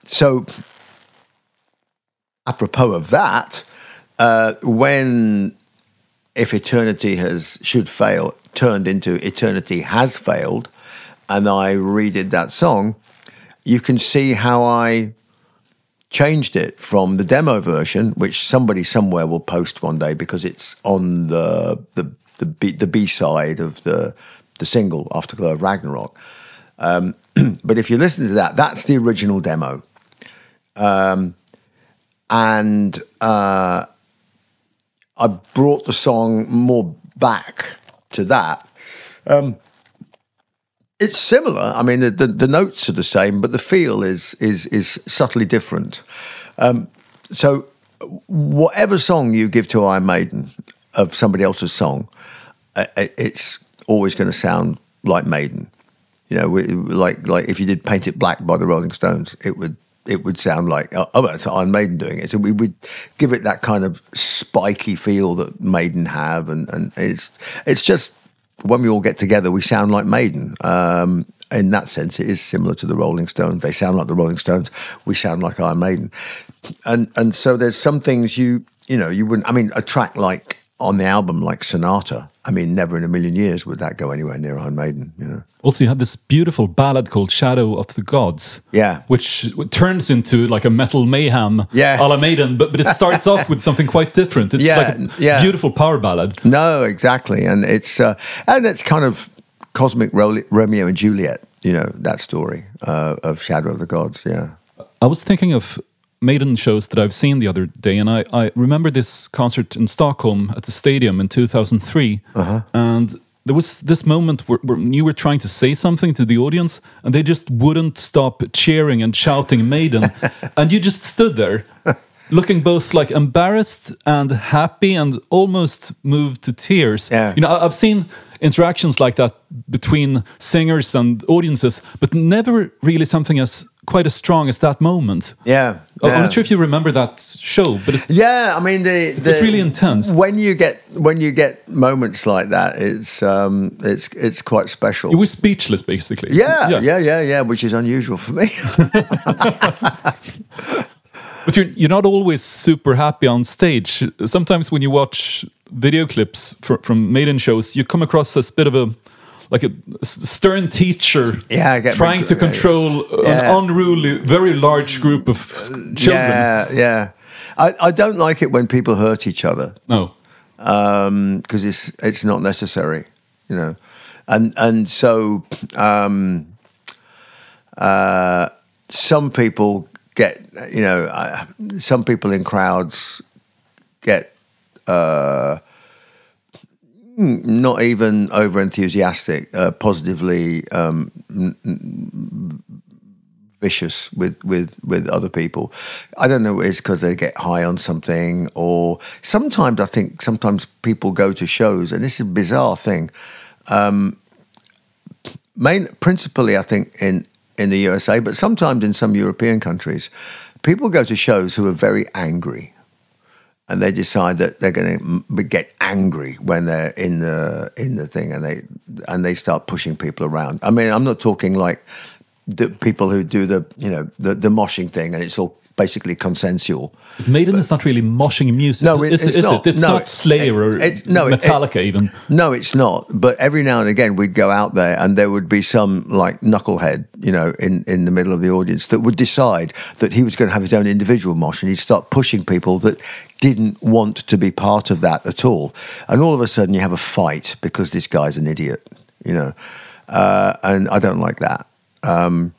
so apropos of that, uh, when if eternity has should fail turned into eternity has failed, and I redid that song, you can see how I changed it from the demo version, which somebody somewhere will post one day because it's on the the the B, the B side of the the single Afterglow of Ragnarok. Um, but if you listen to that, that's the original demo. Um, and uh, I brought the song more back to that. Um, it's similar. I mean, the, the, the, notes are the same, but the feel is is is subtly different. Um, so, whatever song you give to Iron Maiden of somebody else's song, uh, it's always going to sound like Maiden. You know, like like if you did "Paint It Black" by the Rolling Stones, it would it would sound like oh, oh it's Iron Maiden doing it. So we would give it that kind of spiky feel that Maiden have, and and it's it's just when we all get together, we sound like Maiden. Um, in that sense, it is similar to the Rolling Stones. They sound like the Rolling Stones. We sound like Iron Maiden, and and so there's some things you you know you wouldn't. I mean, a track like on the album like Sonata. I mean, never in a million years would that go anywhere near Iron Maiden. You know. Also, you have this beautiful ballad called "Shadow of the Gods," yeah, which turns into like a metal mayhem, yeah, a la Maiden. But but it starts off with something quite different. It's yeah, like a yeah. beautiful power ballad. No, exactly, and it's uh, and it's kind of cosmic Romeo and Juliet. You know that story uh, of Shadow of the Gods. Yeah, I was thinking of Maiden shows that I've seen the other day, and I, I remember this concert in Stockholm at the stadium in 2003. Uh-huh. And there was this moment where, where, you were trying to say something to the audience, and they just wouldn't stop cheering and shouting Maiden. and you just stood there. Looking both like embarrassed and happy, and almost moved to tears. Yeah. You know, I've seen interactions like that between singers and audiences, but never really something as quite as strong as that moment. Yeah, yeah. I'm not sure if you remember that show, but it, yeah, I mean, the, the it's really intense. When you get when you get moments like that, it's um, it's it's quite special. You were speechless, basically. Yeah, yeah, yeah, yeah, yeah which is unusual for me. but you're you're not always super happy on stage. Sometimes when you watch video clips from, from Maiden shows, you come across as a bit of a like a stern teacher yeah, trying my, to control yeah. an unruly, very large group of children. Yeah, yeah. I, I don't like it when people hurt each other. No, because um, it's it's not necessary, you know, and and so um, uh, some people get you know uh, some people in crowds get. Uh, not even over enthusiastic, uh, positively um, n- n- vicious with, with, with other people. I don't know it's because they get high on something, or sometimes I think sometimes people go to shows, and this is a bizarre thing. Um, main, principally, I think in in the USA, but sometimes in some European countries, people go to shows who are very angry and they decide that they're going to get angry when they're in the in the thing, and they and they start pushing people around. I mean, I'm not talking like the people who do the you know the the moshing thing, and it's all basically consensual. Maiden is not really moshing music. No, it- is, it's is not. it? It's No, not Slayer or it- it- no, it- Metallica even. No, it's not. But every now and again, we'd go out there, and there would be some like knucklehead, you know, in in the middle of the audience that would decide that he was going to have his own individual mosh, and he'd start pushing people that didn't want to be part of that at all. And all of a sudden, you have a fight because this guy's an idiot, you know. Uh, and I don't like that. Um,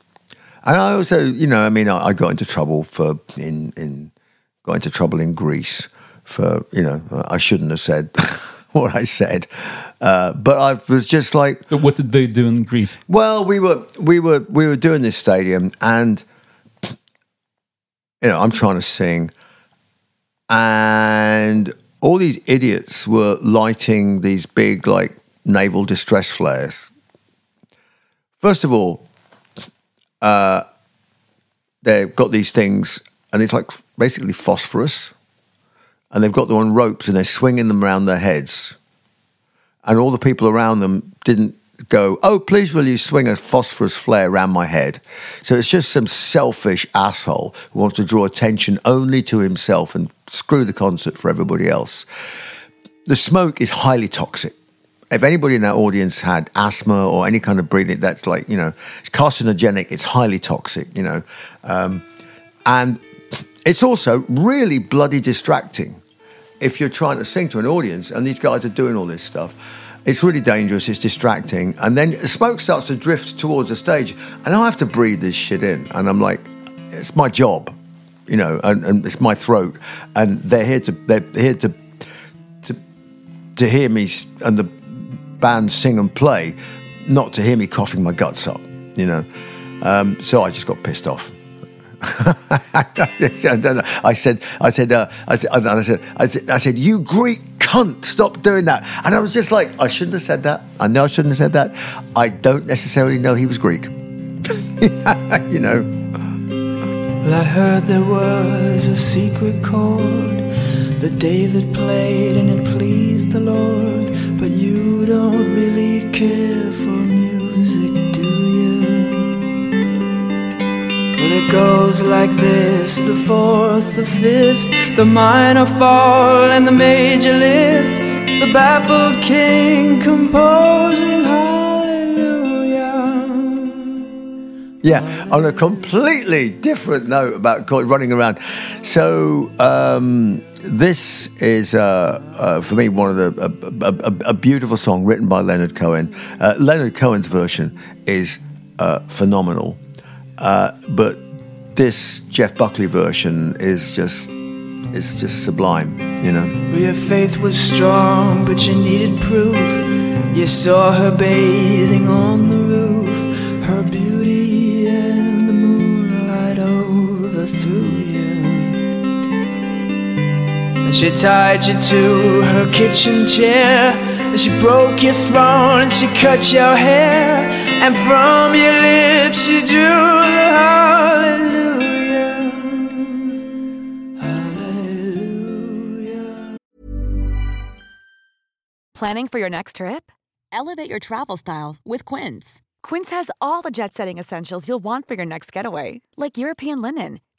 and I also, you know, I mean, I, I got into trouble for in in got into trouble in Greece for you know I shouldn't have said what I said, uh, but I was just like, So what did they do in Greece? well, we were we were we were doing this stadium, and you know I'm trying to sing, and all these idiots were lighting these big like naval distress flares. First of all, uh, they've got these things, and it's like basically phosphorus, and they've got them on ropes, and they're swinging them around their heads and all the people around them didn't go, "Oh, please, will you swing a phosphorus flare around my head?" So it's just some selfish asshole who wants to draw attention only to himself and screw the concert for everybody else. The smoke is highly toxic. If anybody in that audience had asthma or any kind of breathing, that's like you know, it's carcinogenic. It's highly toxic. You know, um, and it's also really bloody distracting if you're trying to sing to an audience and these guys are doing all this stuff, it's really dangerous, it's distracting. And then the smoke starts to drift towards the stage, and I have to breathe this shit in. And I'm like, it's my job, you know, and, and it's my throat. And they're here to, they're here to, to, to hear me and the band sing and play, not to hear me coughing my guts up, you know. Um, so I just got pissed off. I said, I said, uh, I said, I said, I said, I said, you Greek cunt, stop doing that. And I was just like, I shouldn't have said that. I know I shouldn't have said that. I don't necessarily know he was Greek. you know. Well, I heard there was a secret chord that David played and it pleased the Lord. But you don't really care for music, do you? Well, it goes like this the fourth, the fifth, the minor fall, and the major lift. The baffled king composing hallelujah. Yeah, on a completely different note about running around. So um, this is uh, uh, for me one of the a, a, a, beautiful song written by Leonard Cohen. Uh, Leonard Cohen's version is uh, phenomenal, uh, but this Jeff Buckley version is just is just sublime. You know. Well, your faith was strong, but you needed proof. You saw her bathing on the she tied you to her kitchen chair, and she broke your throne, and she cut your hair, and from your lips she drew the hallelujah. Hallelujah. Planning for your next trip? Elevate your travel style with Quince. Quince has all the jet setting essentials you'll want for your next getaway, like European linen,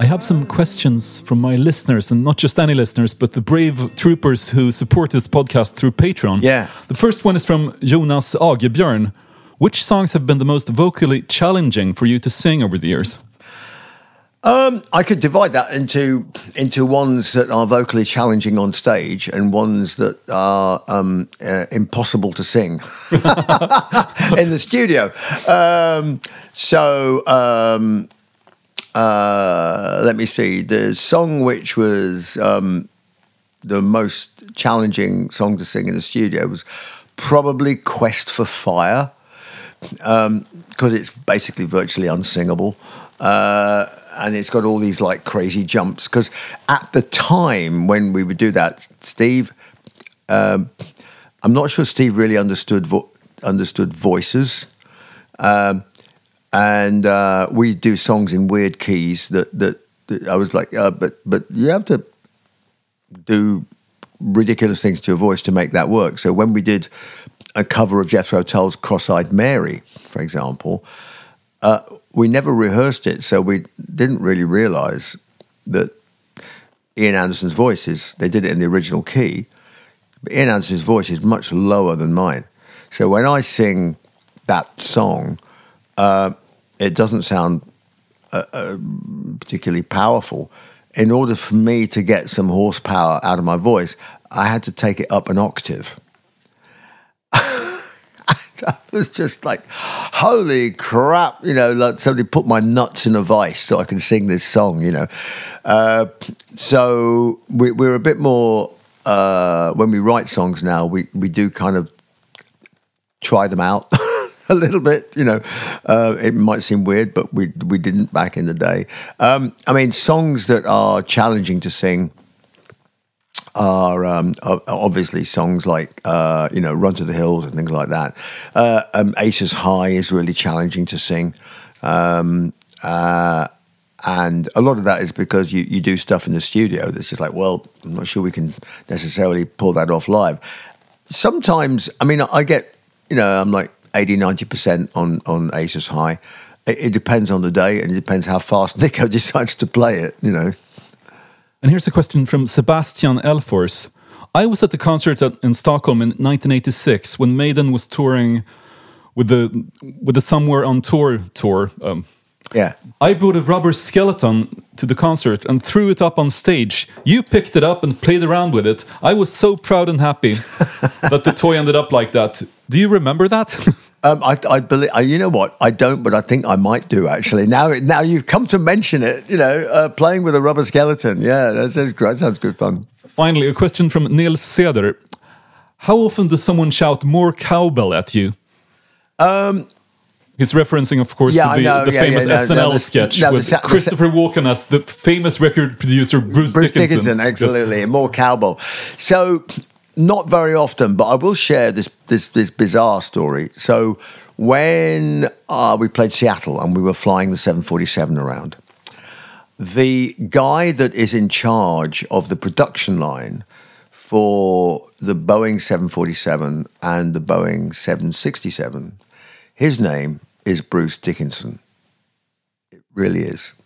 I have some questions from my listeners, and not just any listeners, but the brave troopers who support this podcast through Patreon. Yeah. The first one is from Jonas Agebjörn. Which songs have been the most vocally challenging for you to sing over the years? Um, I could divide that into into ones that are vocally challenging on stage and ones that are um, uh, impossible to sing in the studio. Um, so um, uh, let me see. The song which was um, the most challenging song to sing in the studio was probably "Quest for Fire." because it's basically virtually unsingable. Uh, and it's got all these like crazy jumps. Because at the time when we would do that, Steve, um, I'm not sure Steve really understood vo- understood voices. Um, and uh, we do songs in weird keys that that, that I was like, uh, but but you have to do ridiculous things to your voice to make that work. So when we did a cover of Jethro Tull's "Cross-Eyed Mary," for example, uh, we never rehearsed it, so we didn't really realize that Ian Anderson's voice is. They did it in the original key. But Ian Anderson's voice is much lower than mine. So when I sing that song, uh, it doesn't sound uh, uh, particularly powerful. In order for me to get some horsepower out of my voice, I had to take it up an octave. I was just like, holy crap, you know, like somebody put my nuts in a vice so I can sing this song, you know. Uh, so we, we're a bit more, uh, when we write songs now, we, we do kind of try them out. a little bit, you know. Uh, it might seem weird, but we we didn't back in the day. Um, I mean, songs that are challenging to sing are um, obviously songs like uh, you know "Run to the Hills" and things like that. Uh, um, "Aces High" is really challenging to sing. Um, uh, and a lot of that is because you, you do stuff in the studio that's just like, well, I'm not sure we can necessarily pull that off live. Sometimes, I mean, I get, you know, I'm like 80, 90% on, on Aces High. It, it depends on the day and it depends how fast Nicko decides to play it, you know. And here's a question from Sebastian Elfors. I was at the concert at, in Stockholm in 1986 when Maiden was touring with the with the Somewhere on Tour tour. Um, Yeah. I brought a rubber skeleton to the concert and threw it up on stage. You picked it up and played around with it. I was so proud and happy that the toy ended up like that. Do you remember that? Um, I, I believe, uh, you know what? I don't, but I think I might do actually. Now, now you've come to mention it. You know, uh, playing with a rubber skeleton. Yeah, that sounds great. Sounds good fun. Finally, a question from Niels Seder. How often does someone shout more cowbell at you? Um, He's referencing, of course, Yeah, to the, know. the Yeah, famous yeah, SNL no, the- sketch no, with the Christopher Walken as the famous record producer Bruce, Bruce Dickinson. Dickinson, absolutely, more cowbell. So, not very often, but I will share this this this bizarre story. So, when uh, we played Seattle and we were flying the 747 around, the guy that is in charge of the production line for the Boeing 747 and the Boeing 767, his name is Bruce Dickinson. It really is.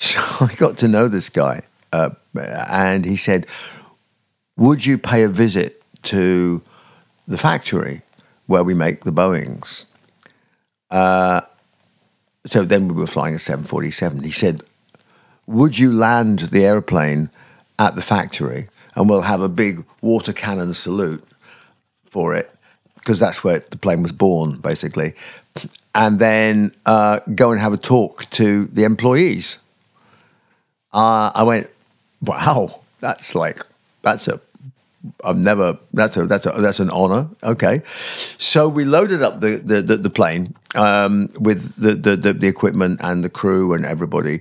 So I got to know this guy, uh, and he said, Would you pay a visit to the factory where we make the Boeings? Uh, so then we were flying a 747. He said, Would you land the airplane at the factory and we'll have a big water cannon salute for it? Because that's where the plane was born, basically. And then uh, go and have a talk to the employees. Uh, I went, wow, that's like, that's a, I've never, that's a, that's a, that's an honor. Okay. So we loaded up the, the, the, the plane um, with the, the, the, the equipment and the crew and everybody.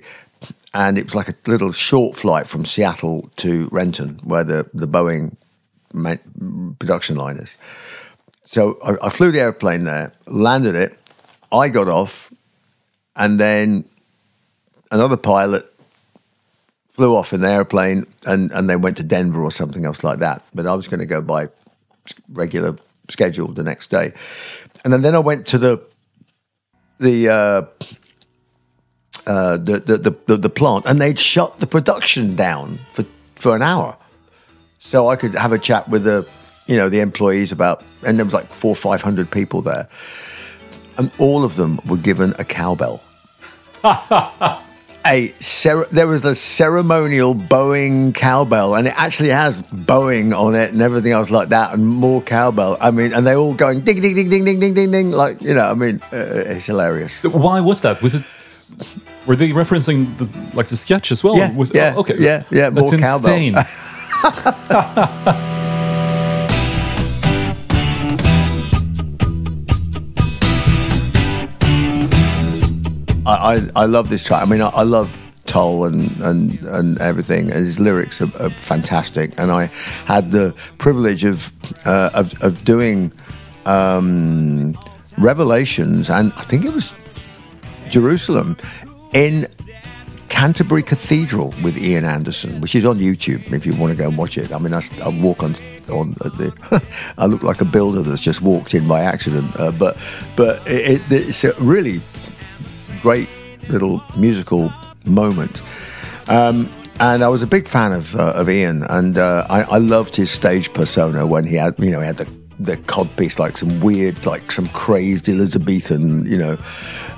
And it was like a little short flight from Seattle to Renton, where the, the Boeing production line is. So I, I flew the airplane there, landed it. I got off, and then another pilot flew off in the airplane and, and they went to Denver or something else like that. But I was going to go by regular schedule the next day. And then, then I went to the the, uh, uh, the, the, the, the the plant and they'd shut the production down for, for an hour. So I could have a chat with the you know, the employees about, and there was like four, 500 people there. And all of them were given a cowbell. a cer- there was a ceremonial Boeing cowbell, and it actually has Boeing on it and everything else like that, and more cowbell. I mean, and they're all going ding, ding, ding, ding, ding, ding, ding, ding. Like, you know, I mean, uh, uh it's hilarious. Why was that? Was it were they referencing the, like the sketch as well? Yeah, was, yeah, oh, okay, yeah, yeah. That's more insane. cowbell. I, I, I love this track. I mean, I, I love Tull and, and, and everything. His lyrics are, are fantastic. And I had the privilege of, uh, of, of doing um, Revelations, and I think it was Jerusalem, in Canterbury Cathedral with Ian Anderson, which is on YouTube if you want to go and watch it. I mean, I, I walk on on the. I look like a builder that's just walked in by accident, uh, but but it, it, it's really great little musical moment. Um, and I was a big fan of uh, of Ian, and uh, I, I loved his stage persona when he had you know he had the the codpiece like some weird like some crazed Elizabethan you know,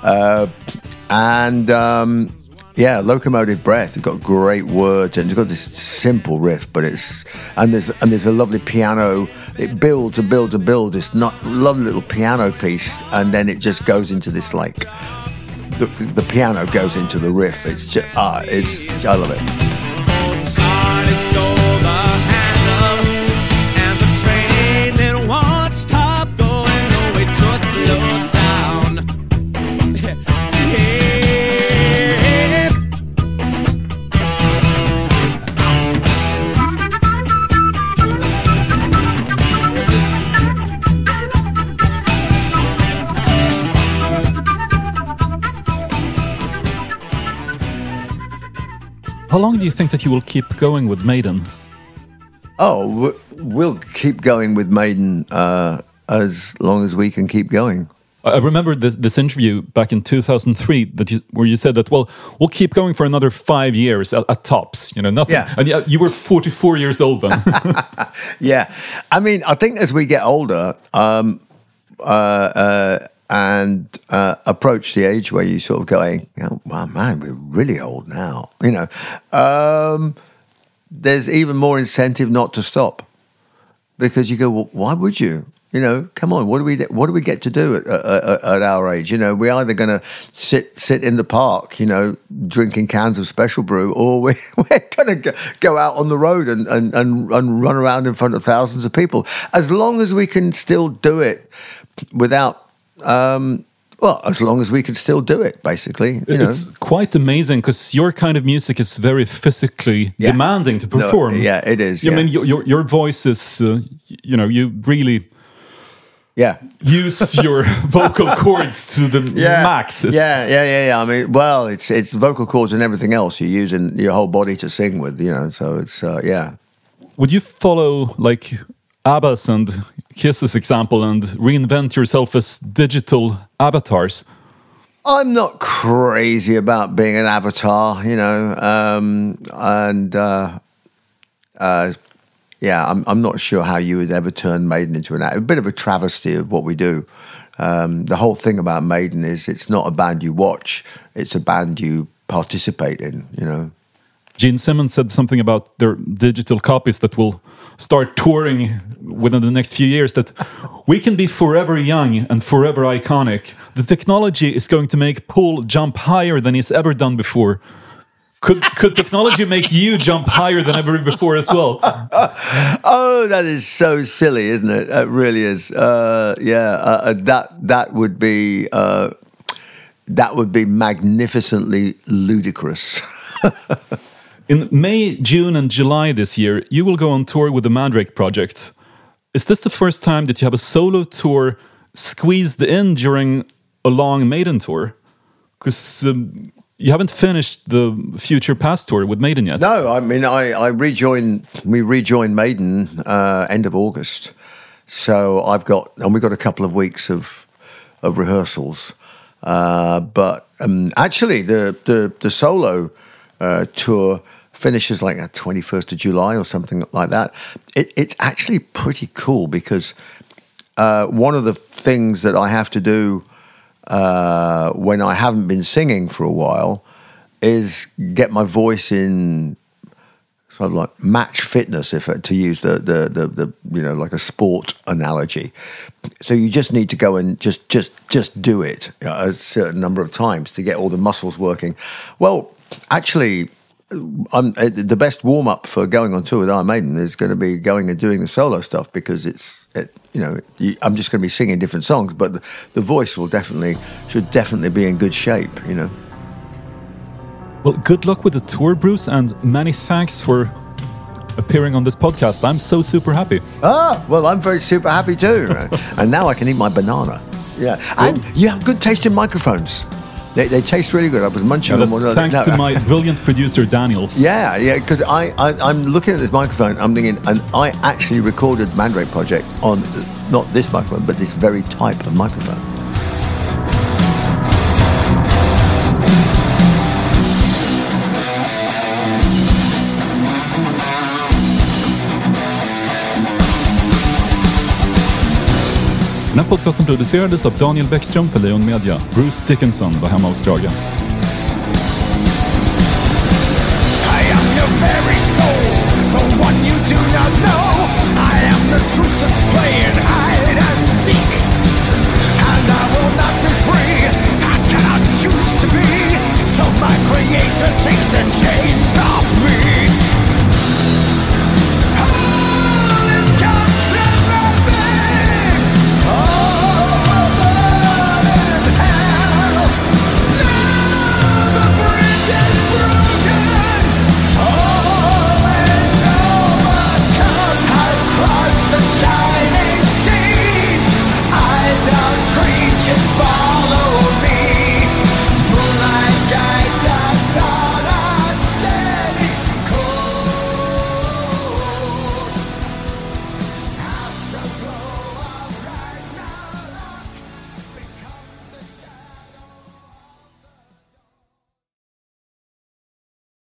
uh, and. Um, yeah, locomotive breath. It's got great words and it's got this simple riff, but it's and there's and there's a lovely piano. It builds and builds and builds. This not lovely little piano piece, and then it just goes into this like the, the piano goes into the riff. It's just ah, it's I love it. How long do you think that you will keep going with Maiden? Oh, we'll keep going with Maiden uh, as long as we can keep going. I remember this, this interview back in 2003 that you, where you said that well we'll keep going for another five years at, at tops you know nothing Yeah. and yeah, you were 44 years old then Yeah, I mean, I think as we get older, um, uh, uh, and uh, approach the age where you sort of going, oh, man, we're really old now. You know, um, there's even more incentive not to stop because you go, well, why would you? You know, come on. What do we what do we get to do at, at, at our age? You know, we're either going to sit sit in the park, you know, drinking cans of special brew, or we, we're going to go out on the road and, and, and, and run around in front of thousands of people. As long as we can still do it without, um, well, as long as we can still do it, basically. You know, it's quite amazing because your kind of music is very physically Yeah. demanding to No, perform yeah, it is. I yeah. mean your, your, your voice is uh, you know you really yeah. use your vocal cords to the yeah, max It's- yeah, yeah, yeah, yeah. I mean, well, it's it's vocal cords and everything else. You're using your whole body to sing with, you know. So it's uh, yeah. would you follow like ABBA's and Kiss's example and reinvent yourself as digital avatars I'm not crazy about being an avatar, you know, um, and uh, uh, yeah, I'm, I'm not sure how you would ever turn Maiden into an. A bit of a travesty of what we do. Um, the whole thing about Maiden is it's not a band you watch; it's a band you participate in. You know. Gene Simmons said something about their digital copies that will start touring within the next few years. That we can be forever young and forever iconic. The technology is going to make Paul jump higher than he's ever done before. Could could technology make you jump higher than ever before as well? Oh, that is so silly, isn't it? It really is. Uh, yeah, uh, uh, that that would be uh, that would be magnificently ludicrous. In May, June, and July this year, you will go on tour with the Mandrake Project. Is this the first time that you have a solo tour squeezed in during a long Maiden tour? Because um, you haven't finished the Future Past tour with Maiden yet. No, I mean, I, I rejoined, we rejoined Maiden uh, end of August. So I've got, and we've got a couple of weeks of, of rehearsals. Uh, but um, actually, the, the, the solo uh, tour finishes like the 21st of July or something like that. It, it's actually pretty cool because uh, one of the things that I have to do uh, when I haven't been singing for a while is get my voice in sort of like match fitness, if to use the, the the the you know like a sport analogy. So you just need to go and just just just do it a certain number of times to get all the muscles working. Well, actually, I'm uh, the best warm up for going on tour with Iron Maiden is going to be going and doing the solo stuff because it's it, you know you, I'm just going to be singing different songs, but the, the voice will definitely should definitely be in good shape. You know. Well, good luck with the tour, Bruce, and many thanks for appearing on this podcast. I'm so super happy. Ah, well, I'm very super happy too, and now I can eat my banana. Yeah, and you have good taste in microphones. They, they taste really good. I was munching Yeah, one. thanks no. to my brilliant producer, Daniel. Yeah, yeah, because I, I, I'm looking at this microphone, I'm thinking, and I actually recorded Mandrake Project on not this microphone, but this very type of microphone. Den här podcasten producerades av Daniel Bäckström för Leon Media. Bruce Dickinson var hemma hos Drage.